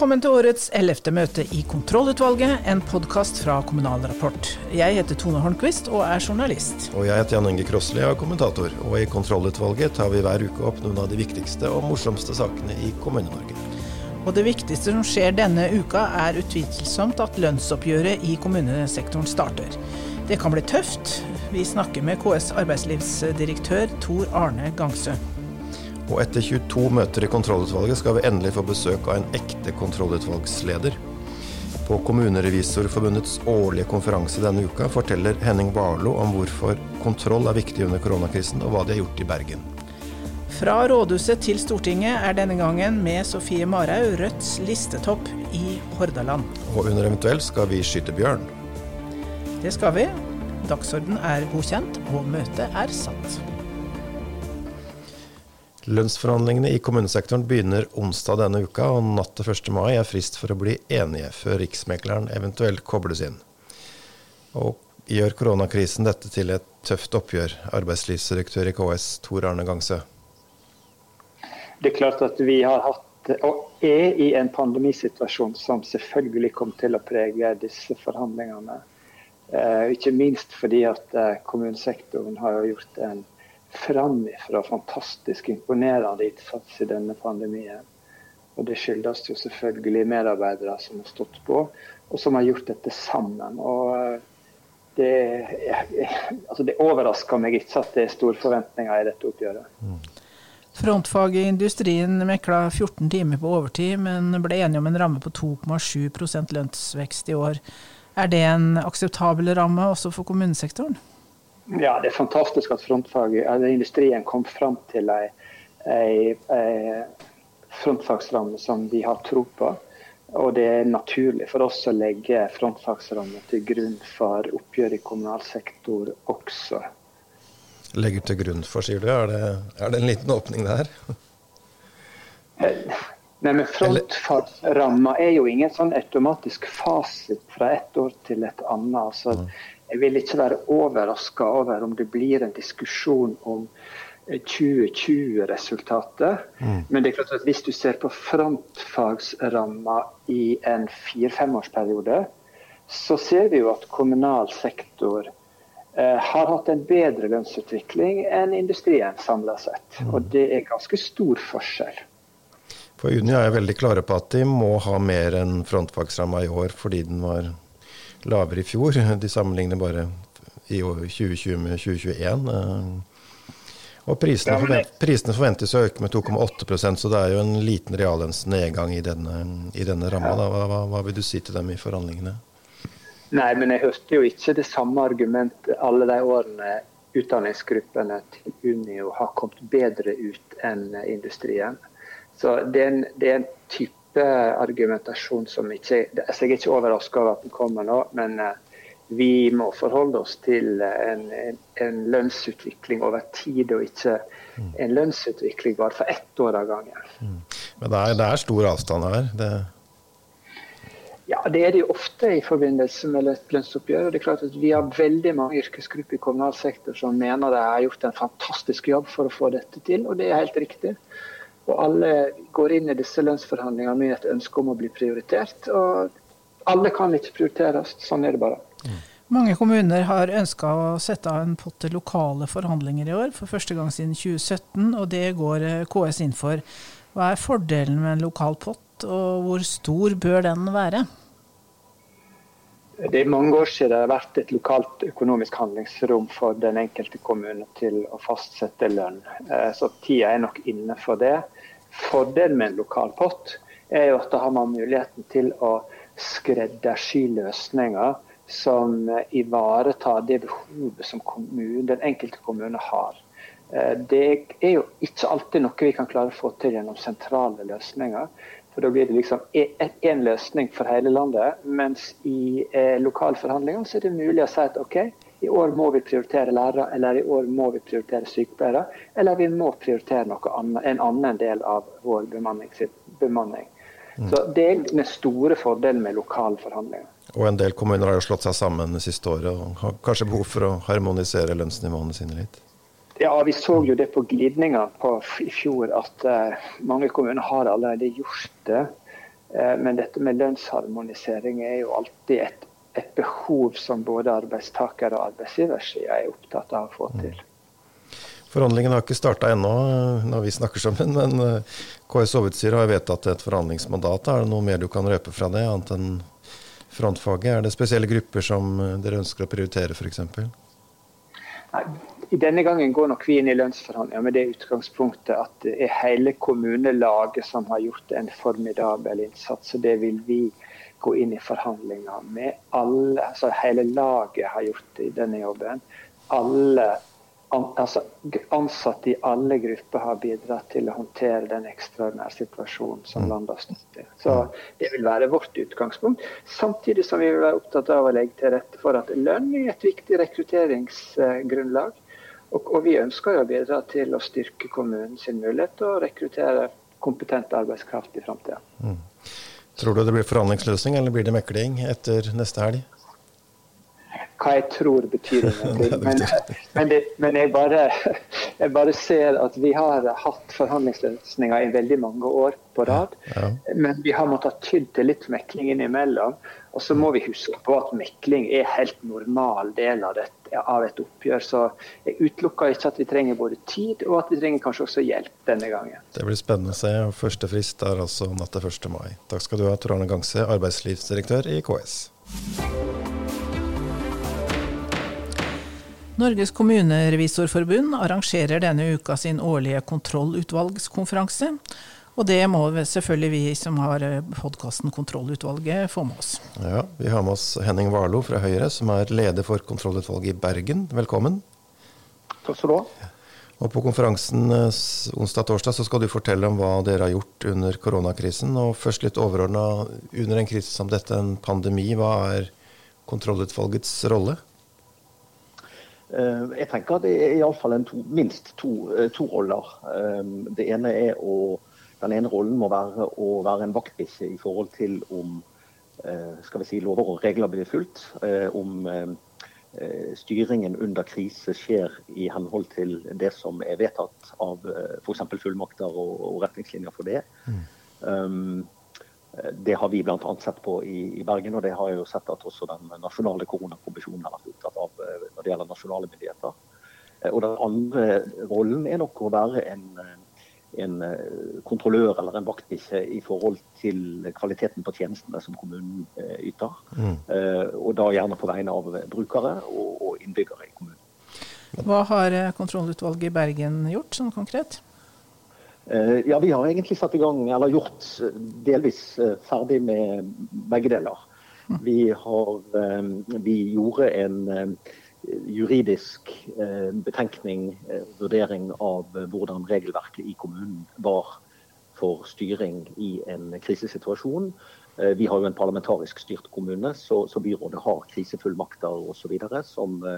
Velkommen til årets ellevte møte i Kontrollutvalget, en podkast fra Kommunal Rapport. Jeg heter Tone Holmquist og er journalist. Og jeg heter Jan Inge Krossli og er kommentator. Og i Kontrollutvalget tar vi hver uke opp noen av de viktigste og morsomste sakene i Kommune-Norge. Og det viktigste som skjer denne uka, er utvilsomt at lønnsoppgjøret i kommunesektoren starter. Det kan bli tøft. Vi snakker med KS arbeidslivsdirektør Tor Arne Gangsø. Og etter 22 møter i kontrollutvalget skal vi endelig få besøk av en ekte kontrollutvalgsleder. På Kommunerevisorforbundets årlige konferanse denne uka forteller Henning Barlo om hvorfor kontroll er viktig under koronakrisen, og hva de har gjort i Bergen. Fra rådhuset til Stortinget er denne gangen med Sofie Marhaug Rødts listetopp i Hordaland. Og under eventuelt skal vi skyte bjørn. Det skal vi. Dagsorden er godkjent, og møtet er satt. Lønnsforhandlingene i kommunesektoren begynner onsdag denne uka, og natt til 1. mai er frist for å bli enige, før Riksmekleren eventuelt kobles inn. Og gjør koronakrisen dette til et tøft oppgjør, arbeidslivsdirektør i KS Tor Arne Gangsø? Det er klart at vi har hatt, og er i en pandemisituasjon som selvfølgelig kom til å prege disse forhandlingene. Eh, ikke minst fordi at eh, kommunesektoren har gjort en framifrå fantastisk imponerende innsats i denne pandemien. Og Det skyldes jo selvfølgelig medarbeidere som har stått på, og som har gjort dette sammen. Og eh, det, altså det overrasker meg ikke at det er store forventninger i dette oppgjøret. Mm. Frontfaget i industrien mekla 14 timer på overtid, men ble enige om en ramme på 2,7% lønnsvekst i år. Er det en akseptabel ramme også for kommunesektoren? Ja, det er fantastisk at frontfaget, industrien kom fram til ei, ei, ei frontfagsramme som vi har tro på. Og det er naturlig for oss å legge frontfagsrammer til grunn for oppgjør i kommunal sektor også. Legger til grunn for, sier du. Er det, er det en liten åpning der? Eh, nei, men Frontfagsramma er jo ingen sånn automatisk fasit fra et år til et annet. Altså, jeg vil ikke være overraska over om det blir en diskusjon om 2020-resultatet. Mm. Men det er klart at hvis du ser på frontfagsramma i en fire-femårsperiode, så ser vi jo at kommunal sektor eh, har hatt en bedre lønnsutvikling enn industrien samla sett. Mm. Og det er ganske stor forskjell. For Unio er veldig klare på at de må ha mer enn frontfagsramma i år fordi den var lavere i fjor. De sammenligner bare i år 2020 med 2021. Eh, og prisene, forvent, prisene forventes å øke med 2,8% så det er jo en liten reallønnsnedgang i denne, i denne ramma. Hva, hva, hva, vil du si til dem i forhandlingene? Nei, men jeg hørte jo ikke det samme argumentet alle de årene utdanningsgruppene til Unio har kommet bedre ut enn industrien. Så det er en, det er en type argumentasjon som ikke altså Jeg er ikke overraska over at den kommer nå, men eh, vi må forholde oss til en, en, en, lønnsutvikling over tid, og ikke mm. en lønnsutvikling bare for ett år av gangen. Mm. Men det er, det er, stor avstand her? Det... Ja, det er det jo ofte i forbindelse med et lønnsoppgjør. og det er klart at Vi har veldig mange yrkesgrupper i kommunal sektor som mener de har gjort en fantastisk jobb for å få dette til, og det er helt riktig. Og alle går inn i disse lønnsforhandlingene med et ønske om å bli prioritert. Og alle kan ikke prioriteres. Sånn er det bare. Mange kommuner har ønska å sette av en pott til lokale forhandlinger i år, for første gang siden 2017, og det går eh, KS inn for. Hva er fordelen med en lokal pott, og hvor stor bør den være? Det er mange år siden det har vært et lokalt økonomisk handlingsrom for den enkelte kommune til å fastsette lønn. Eh, så tida er nok inne for det. Fordelen med en lokal pott er jo at da har man muligheten til å skreddersy løsninger som ivaretar det behovet som kommunen, den enkelte kommune har. Eh, det er jo ikke alltid noe vi kan klare å få til gjennom sentrale løsninger. For Da blir det liksom én løsning for hele landet. Mens i eh, lokale så er det mulig å si at OK, i år må vi prioritere lærere, eller i år må vi prioritere sykepleiere. Eller vi må prioritere annet, en annen del av vår bemanning. Mm. Så Det er den store fordelen med lokale forhandlinger. Og en del kommuner har jo slått seg sammen det siste året og har kanskje behov for å harmonisere lønnsnivåene sine litt? Ja, vi så jo det på glidninga i fjor at uh, mange kommuner har allerede gjort det. Men dette med lønnsharmonisering er jo alltid et, et behov som både arbeidstaker- og arbeidsgiversida er opptatt av å få til. Forhandlingene har ikke starta ennå når vi snakker sammen, men KS Hovedstyret har vedtatt et forhandlingsmandat. Er det noe mer du kan røpe fra det, annet enn frontfaget? Er det spesielle grupper som dere ønsker å prioritere, f.eks.? I denne gangen går nok vi inn i lønnsforhandlinger med det utgangspunktet at det er hele kommunelaget som har gjort en formidabel innsats. og Det vil vi gå inn i forhandlinger med. Alle, altså Hele laget har gjort i denne jobben. Alle altså, ansatte i alle grupper har bidratt til å håndtere den ekstraordinære situasjonen som mm. landet har stått i. Så Det vil være vårt utgangspunkt. Samtidig som vi vil være opptatt av å legge til rette for at lønn er et viktig rekrutteringsgrunnlag. Og, og vi ønsker å bidra til å styrke kommunens mulighet til å rekruttere kompetent arbeidskraft i framtida. Mm. Tror du det blir forhandlingsløsning, eller blir det mekling etter neste helg? Hva jeg tror betyr ingenting. Men, men, det, men jeg, bare, jeg, bare, ser at vi har hatt forhandlingsløsninger i veldig mange år på rad. Ja. Men vi har måttet tydd til litt mekling innimellom. Og så må vi huske på at mekling er helt normal del av, det, av et oppgjør. Så jeg utelukker ikke at vi trenger både tid og at vi trenger kanskje også hjelp denne gangen. Det blir spennende å se. Første frist er altså natt til 1. mai. Takk skal du ha, Tor Arne Gangse, arbeidslivsdirektør i KS. Norges kommunerevisorforbund arrangerer denne uka sin årlige kontrollutvalgskonferanse. Og det må selvfølgelig vi som har eh, podkasten Kontrollutvalget få med oss. Ja, Vi har med oss Henning Warloe fra Høyre, som er leder for kontrollutvalget i Bergen. Velkommen. Takk skal du ha. Og På konferansen eh, onsdag-torsdag så skal du fortelle om hva dere har gjort under koronakrisen. Og først litt overordna, under en krise som dette, en pandemi, hva er kontrollutvalgets rolle? Eh, jeg tenker at det er iallfall minst to, eh, to, roller. Eh, det ene er å, Den ene rollen må være å være en vaktbikkje i forhold til om skal vi si, lover og regler blir fulgt. Om styringen under krise skjer i henhold til det som er vedtatt av f.eks. fullmakter og, og retningslinjer for det. Mm. Um, det har vi bl.a. sett på i, i, Bergen, og det har jeg jo sett at også den nasjonale koronakommisjonen har vært opptatt av eh, når det gjelder nasjonale myndigheter. Eh, og Den andre rollen er nok å være en, en eh, kontrollør eller en vaktbikkje i forhold til kvaliteten på tjenestene som kommunen yter. Mm. Og da gjerne på vegne av brukere og innbyggere i kommunen. Hva har kontrollutvalget i Bergen gjort sånn konkret? Eh, ja, Vi har egentlig satt i gang, eller gjort eh, delvis eh, ferdig med begge deler. Vi, har, vi gjorde en juridisk betenkning, vurdering av hvordan regelverket i kommunen var for styring i en krisesituasjon. Vi har jo en parlamentarisk styrt kommune, så, så byrådet har krisefullmakter osv. Og,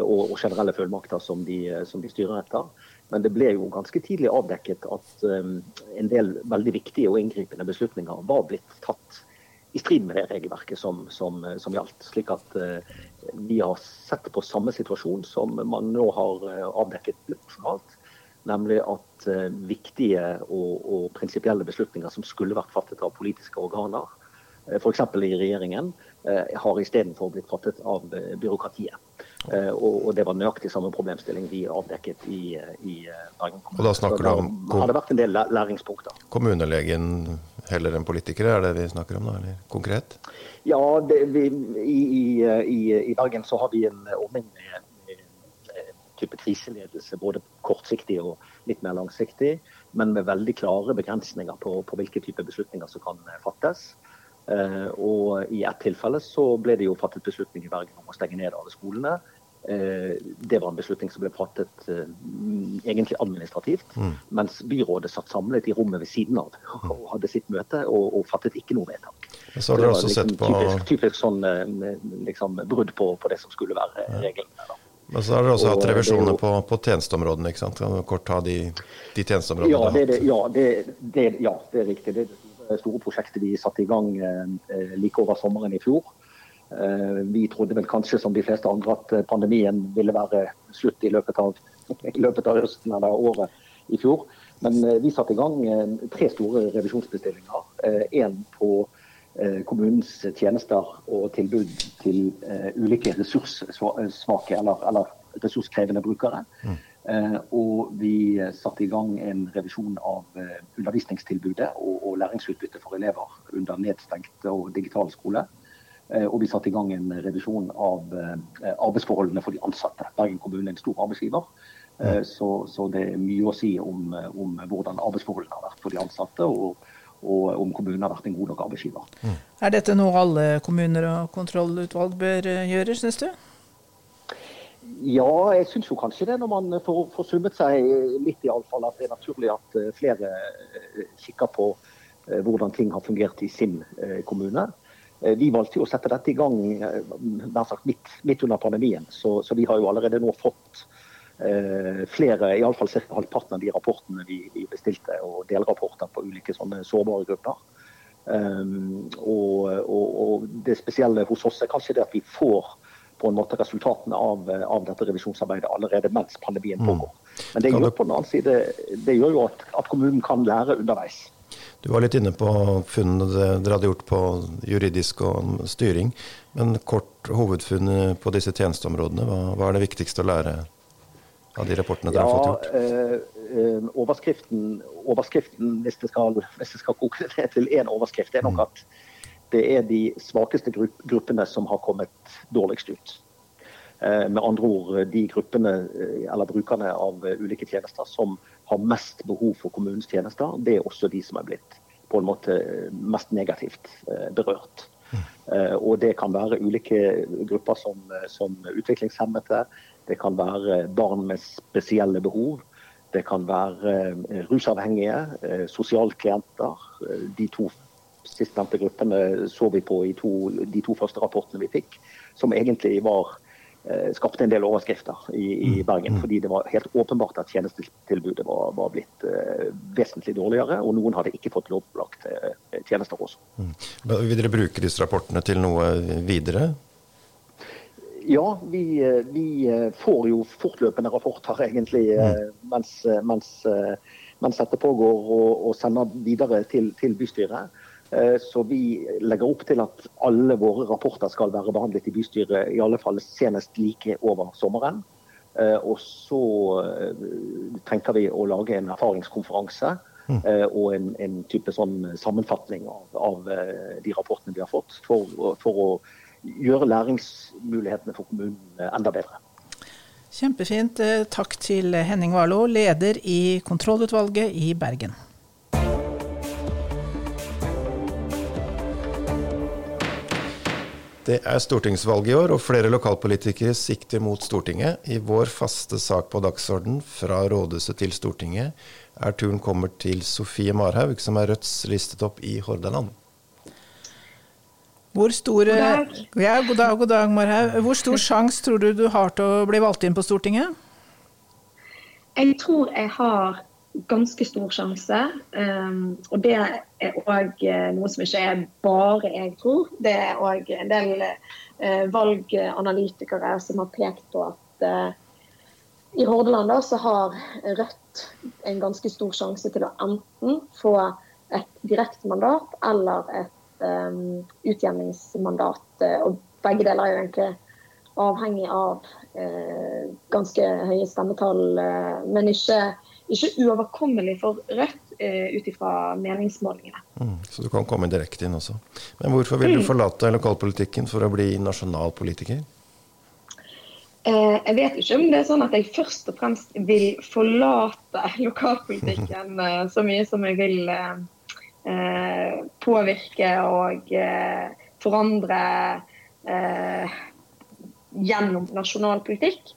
og, generelle fullmakter som de, som de styrer etter. Men det ble jo ganske tidlig avdekket at um, en del veldig viktige og inngripende beslutninger var blitt tatt i strid med det regelverket som, som, som gjaldt. Slik at uh, vi har sett på samme situasjon som man nå har uh, avdekket nasjonalt. Nemlig at viktige og, og prinsipielle beslutninger som skulle vært fattet av politiske organer, f.eks. i regjeringen, har istedenfor blitt fattet av byråkratiet. Eh, og, det var nøyaktig samme problemstilling vi avdekket i, i eh, Bergen kommune. Og da snakker du om Det hadde vært en del læringspunkter. Kommunelegen heller enn politikere, er det vi snakker om da, eller konkret? Ja, det, vi, i, i, i, Bergen så har vi en ordning med, med type kriseledelse, både kortsiktig og litt mer langsiktig, men med veldig klare begrensninger på, på hvilke type beslutninger som kan fattes. Eh, og I ett tilfelle så ble det jo fattet beslutning i Bergen om å stenge ned alle skolene. Eh, det var en beslutning som ble fattet eh, egentlig administrativt, mm. mens byrådet satt samlet i rommet ved siden av og hadde sitt møte og, og fattet ikke noe vedtak. Så har dere også liksom sett på... Typisk, typisk sånn liksom, brudd på, på, det som skulle være reglene. Men så har dere også og, hatt revisjoner på, på tjenesteområdene, ikke sant? Kan du kort ta de, de tjenesteområdene? Ja, det, det, ja, det, det, ja, det er riktig. Det, store prosjektet vi satte i gang eh, like over sommeren i fjor. Eh, vi trodde vel kanskje som de fleste andre at eh, pandemien ville være slutt i løpet av, i løpet av høsten eller året i fjor. Men vi satte i gang tre store revisjonsbestillinger. Én på kommunens tjenester og tilbud til ulike ressurssvake eller, eller ressurskrevende brukere. Mm. Og vi satte i gang en revisjon av undervisningstilbudet og, og læringsutbytte for elever under nedstengt og digital skole. Eh, og vi satte i gang en revisjon av eh, arbeidsforholdene for de ansatte. Bergen kommune er en stor arbeidsgiver. Eh, så, så, det er mye å si om, om, hvordan arbeidsforholdene har vært for de ansatte, og, og om kommunen har vært en god nok arbeidsgiver. Mm. Er dette noe alle kommuner og kontrollutvalg bør gjøre, synes du? Ja, jeg syns jo kanskje det, når man får, får summet seg litt, iallfall. At det er naturlig at flere kikker på hvordan ting har fungert i sin kommune. Eh, vi valgte jo å sette dette i gang nær sagt, midt, midt, under pandemien, så, så, vi har jo allerede nå fått eh, flere, iallfall ca. halvparten av de rapportene vi, vi, bestilte, og delrapporter på ulike sånne sårbare grupper. Um, og, og, og, det spesielle hos oss er kanskje det at vi får på en måte resultatene av, av dette revisjonsarbeidet allerede mens pandemien mm. pågår. Men det gjør, på den annen side, det gjør jo at, at kommunen kan lære underveis. Du var litt inne på funnene dere hadde gjort på juridisk og styring. Men kort hovedfunn på disse tjenesteområdene. Hva, hva, er det viktigste å lære av de rapportene dere ja, har fått gjort? Eh, eh, overskriften, overskriften, hvis det skal, hvis det skal koke ned til én overskrift, er nok mm. at det er de svakeste gruppene som har kommet dårligst ut. Eh, med andre ord de gruppene eh, eller brukerne av ulike tjenester som har mest behov for kommunens tjenester, det er også de som er blitt på en måte mest negativt eh, berørt. Og det kan være ulike grupper som, som utviklingshemmede, det kan være barn med spesielle behov. Det kan være rusavhengige, sosialklienter. De to sistnevnte gruppene så vi på i to, de to første rapportene vi fikk, som egentlig var Eh, skapte en del overskrifter i, i, mm, Bergen. Mm. Fordi det var helt åpenbart at tjenestetilbudet var, var blitt uh, vesentlig dårligere. Og noen hadde ikke fått lovpålagt uh, tjenester også. Mm. Vil dere bruke disse rapportene til noe videre? Ja, vi, vi får jo fortløpende rapporter egentlig mm. mens, mens, mens, dette pågår, og, og sender videre til, til bystyret. Eh, så vi legger opp til at alle våre rapporter skal være behandlet i bystyret i alle fall senest like over sommeren. Eh, og så eh, tenker vi å lage en erfaringskonferanse mm. og en, en, type sånn sammenfatning av, av, de rapportene vi har fått, for, for, å gjøre læringsmulighetene for kommunen enda bedre. Kjempefint. Takk til Henning Warloe, leder i kontrollutvalget i Bergen. Det er stortingsvalg i år, og flere lokalpolitikere sikter mot Stortinget. I vår faste sak på dagsorden, fra rådhuset til Stortinget, er turen kommer til Sofie Marhaug, som er Rødts listet opp i Hordaland. Hvor stor, god dag. Ja, god dag, god dag Marhaug. Hvor stor sjanse tror du du har til å bli valgt inn på Stortinget? Jeg tror jeg har ganske stor sjanse. Um, og det er òg eh, noe som ikke er bare jeg tror. Det er òg en del uh, valganalytikere som har pekt på at uh, i Hordaland da, så har Rødt en ganske stor sjanse til å enten få et direktemandat eller et um, utjevningsmandat. Og begge deler er jo egentlig avhengig av uh, ganske høye stemmetall, men ikke ikke uoverkommelig for Rødt eh, ut ifra meningsmålingene. Mm, så du kan komme direkte inn også. Men hvorfor vil du mm. forlate lokalpolitikken for å bli nasjonal politiker? Eh, jeg vet ikke om det er sånn at jeg først og fremst vil forlate lokalpolitikken eh, så mye som jeg vil eh, eh, påvirke og eh, forandre gjennom nasjonal politikk.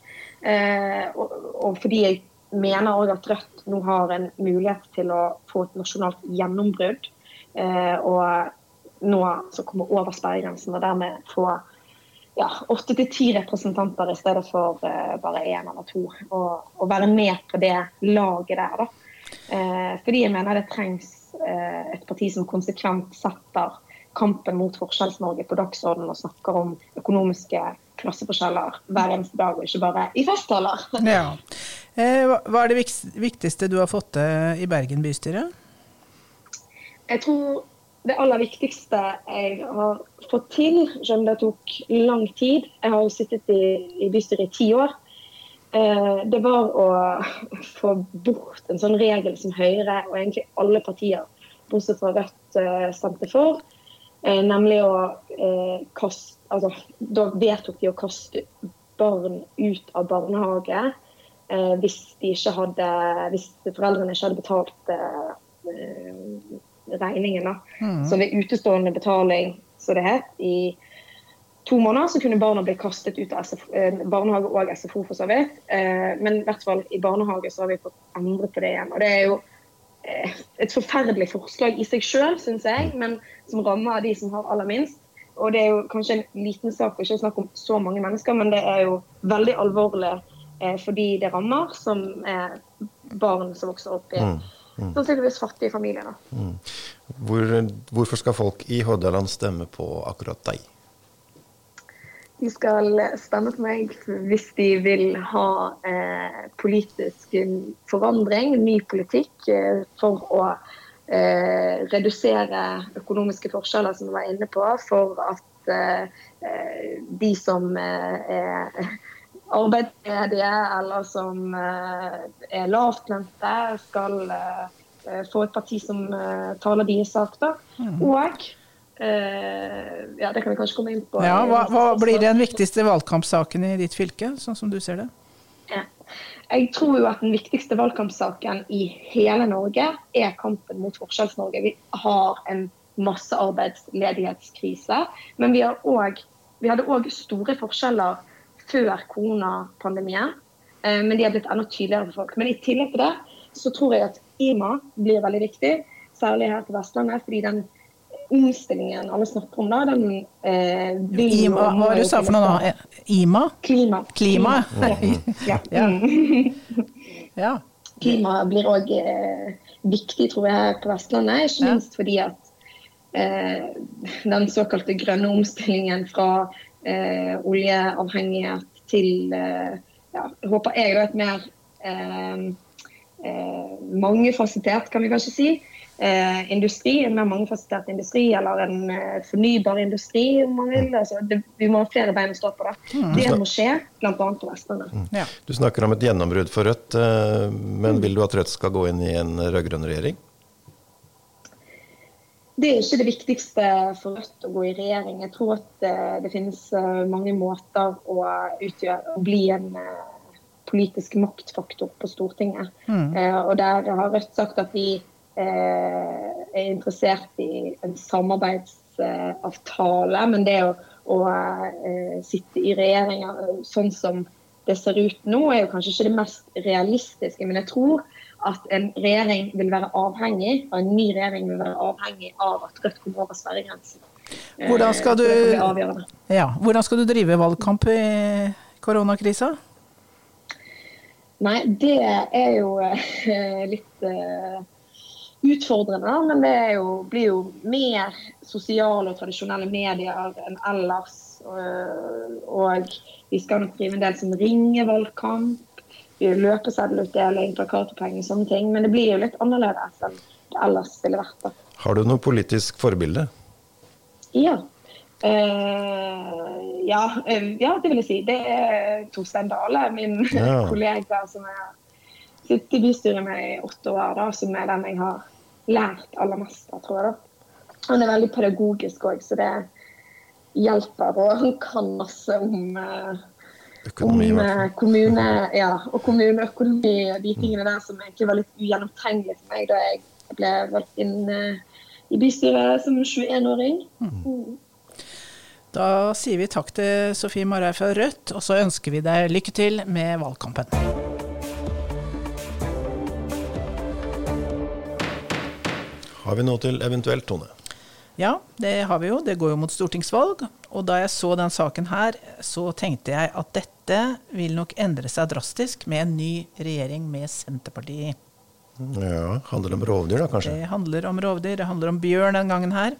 Og, og fordi jeg mener òg at Rødt nå har en mulighet til å få et nasjonalt gjennombrudd. Eh, og nå så komme over sperregrensen og dermed få åtte til ti representanter i stedet for eh, bare én eller to. Og, og, være med på det laget der, da. Eh, fordi jeg mener det trengs et parti som konsekvent setter kampen mot Forskjells-Norge på dagsordenen og snakker om økonomiske klasseforskjeller hver eneste dag, og ikke bare i festtaler. Ja. Eh, hva er det viktigste du har fått til i Bergen bystyre? Jeg tror det aller viktigste jeg har fått til, selv om det tok lang tid Jeg har jo sittet i, i bystyret i ti år. Eh, det var å få bort en sånn regel som Høyre og egentlig alle partier, bortsett fra Rødt, eh, stemte for. Nemlig å kaste Altså, da vedtok de å kaste barn ut av barnehage eh, hvis, hadde, hvis foreldrene ikke hadde betalt eh, regningen. Da. Mm. Så ved utestående betaling, som det het, i to måneder, så kunne barna bli kastet ut av SFO, eh, barnehage og SFO, for så vidt. Eh, men i hvert fall i barnehage så har vi fått endre på det igjen. Og det er jo eh, et forferdelig forslag i seg sjøl, syns jeg, men som rammer de som har aller minst. Og det er jo kanskje en liten sak, for ikke å snakke om så mange mennesker, men det er jo veldig alvorlig fordi det rammer, som er barn som vokser opp i mm. Mm. sannsynligvis fattige familier. Mm. Hvor, hvorfor skal folk i Hordaland stemme på akkurat deg? De skal stemme på meg hvis de vil ha eh, politisk forandring, ny politikk, eh, for å eh, redusere økonomiske forskjeller, som vi var inne på, for at eh, eh de som eh, er arbeidsledige eller som er lavtlønte, skal få et parti som taler deres sak. da. Mm. Og ja, det kan vi kanskje komme inn på. Ja, hva, hva, blir den viktigste valgkampsaken i ditt fylke, sånn som du ser det? Ja. Jeg tror jo at den viktigste valgkampsaken i hele Norge er kampen mot Forskjells-Norge. Vi har en massearbeidsledighetskrise, men vi, også, vi hadde òg store forskjeller før koronapandemien. Uh, men de har blitt enda tydeligere for folk. Men i tillegg til det så tror jeg at IMA blir veldig viktig, særlig her på Vestlandet. fordi den omstillingen alle snakker om, da, den eh, vil IMA, Hva var det du sa for noe da? IMA? Klima. Klima. Ja. ja. ja. Klima blir òg eh, viktig, tror jeg, her på Vestlandet. Ikke minst fordi at eh, den såkalte grønne omstillingen fra eh, oljeavhengighet til eh, ja, håper jeg da et mer eh, eh, mangefasettert, kan vi kanskje si, eh, industri, en mer mangefasettert industri, eller en eh, fornybar industri, om man vil. Altså, det, vi må ha flere bein å stå på. Det mm. Det må skje, bl.a. på Vestlandet. Mm. Ja. Du snakker om et gjennombrudd for Rødt, eh, men vil du at Rødt skal gå inn i en rød-grønn regjering? Det er ikke det viktigste for Rødt å gå i regjering. Jeg tror at eh, det finnes eh, mange måter å, utgjøre, å bli en politisk maktfaktor på Stortinget. Mm. og der har Rødt sagt at de Eh, er interessert i en samarbeidsavtale. Men det å, å eh, sitte i regjering sånn som det ser ut nå, er jo kanskje ikke det mest realistiske. Men jeg tror at en regjering vil være avhengig, og en ny regjering vil være avhengig av at Rødt kommer over sperregrensen. Hvordan skal, du, ja, hvordan skal du drive valgkamp i koronakrisa? Nei, det er jo litt utfordrende, men det jo, blir jo mer sosiale og tradisjonelle medier enn ellers. Og vi skal nok drive en del som ringevalgkamp, løpeseddelutdeling, plakatpenger, sånne ting. Men det blir jo litt annerledes enn det ellers ville vært. da. Har du noe politisk forbilde? Ja. Uh, ja, uh, ja, det vil jeg si. Det er Torstein Dale, min ja. kollega som jeg har sittet i bystyret med i åtte år, da, som er den jeg har lært aller mest av, tror jeg. da. Han er veldig pedagogisk òg, så det hjelper. Og han kan masse om, eh, Økonomi, om eh, kommune, ja, og kommuneøkonomi og de tingene der som egentlig var litt ugjennomtrengelig for meg da jeg ble valgt inn uh, i bystyret som 21-åring. Mm. Da sier vi takk til Sofie Marøy fra Rødt, og så ønsker vi deg lykke til med valgkampen. Har vi noe til eventuelt, Tone? Ja, det har vi jo. Det går jo mot stortingsvalg. Og da jeg så den saken her, så tenkte jeg at dette vil nok endre seg drastisk med en ny regjering med Senterpartiet. Ja, Handler om rovdyr, da kanskje? Det handler om rovdyr. Det handler om bjørn den gangen her.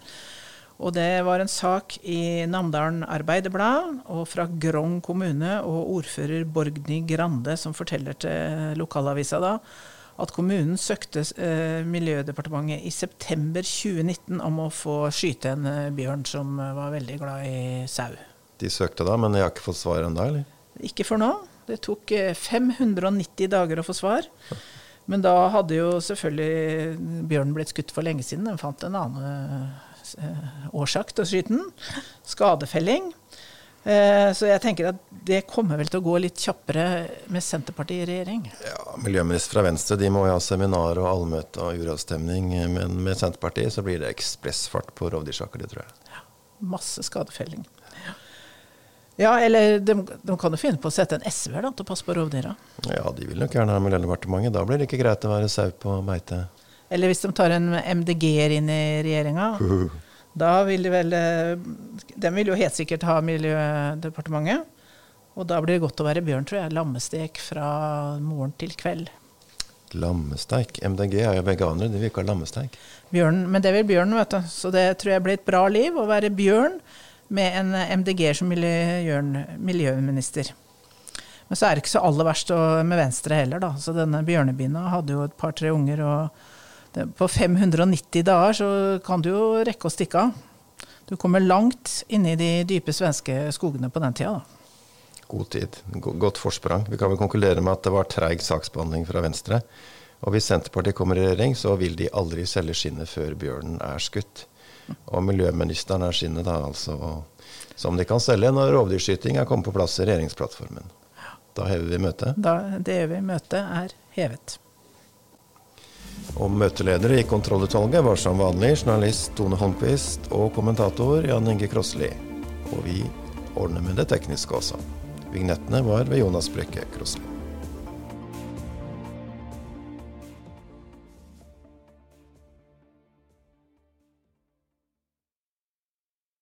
Og det var en sak i Namdalen Arbeiderblad og fra Grong kommune og ordfører Borgny Grande som forteller til lokalavisa da at kommunen søkte eh, Miljødepartementet i september 2019 om å få skyte en eh, bjørn som var veldig glad i sau. De søkte da, men jeg har ikke fått svar ennå, eller? Ikke for nå. Det tok 590 dager å få svar. Men da hadde jo selvfølgelig bjørnen blitt skutt for lenge siden. Den fant en annen årsak til å skyte den. Skadefelling. Så jeg tenker at det kommer vel til å gå litt kjappere med Senterpartiet i regjering. Ja, Miljøministre fra Venstre de må jo ha seminar og allmøte og uravstemning. Men med Senterpartiet så blir det ekspressfart på rovdyrsaker, det tror jeg. Ja, masse skadefelling. Ja, eller de, de kan jo finne på å sette en SV-er til å passe på rovdyra. Ja, de vil nok gjerne ha Miljødepartementet. Da blir det ikke greit å være sau på beite. Eller hvis de tar en MDG-er inn i regjeringa. Da vil de vel De vil jo helt sikkert ha Miljødepartementet. Og da blir det godt å være bjørn, tror jeg. Lammestek fra morgen til kveld. Lammesteik. MDG er jo veganere, de vil ikke ha lammesteik. Bjørn, men det vil bjørnen, vet du. Så det tror jeg blir et bra liv å være bjørn med en MDG som miljøminister. Men så er det ikke så aller verst med Venstre heller, da. Så denne bjørnebina hadde jo et par-tre unger, og på 590 dager så kan du jo rekke å stikke av. Du kommer langt inn i de dype svenske skogene på den tida, da. God tid. Godt forsprang. Vi kan vel konkludere med at det var treig saksbehandling fra Venstre. Og hvis Senterpartiet kommer i regjering, så vil de aldri selge skinnet før bjørnen er skutt. Og miljøministeren er skinnet, da, altså, som de kan selge når rovdyrskyting er kommet på plass i regjeringsplattformen. Da hever vi møtet. Da, det vi. Møtet er hevet. Og møteledere i kontrollutvalget var som vanlig journalist Tone Holmquist og kommentator Jan Inge Krossli. Og vi ordner med det tekniske også. Vignettene var ved Jonas Brekke Krossli.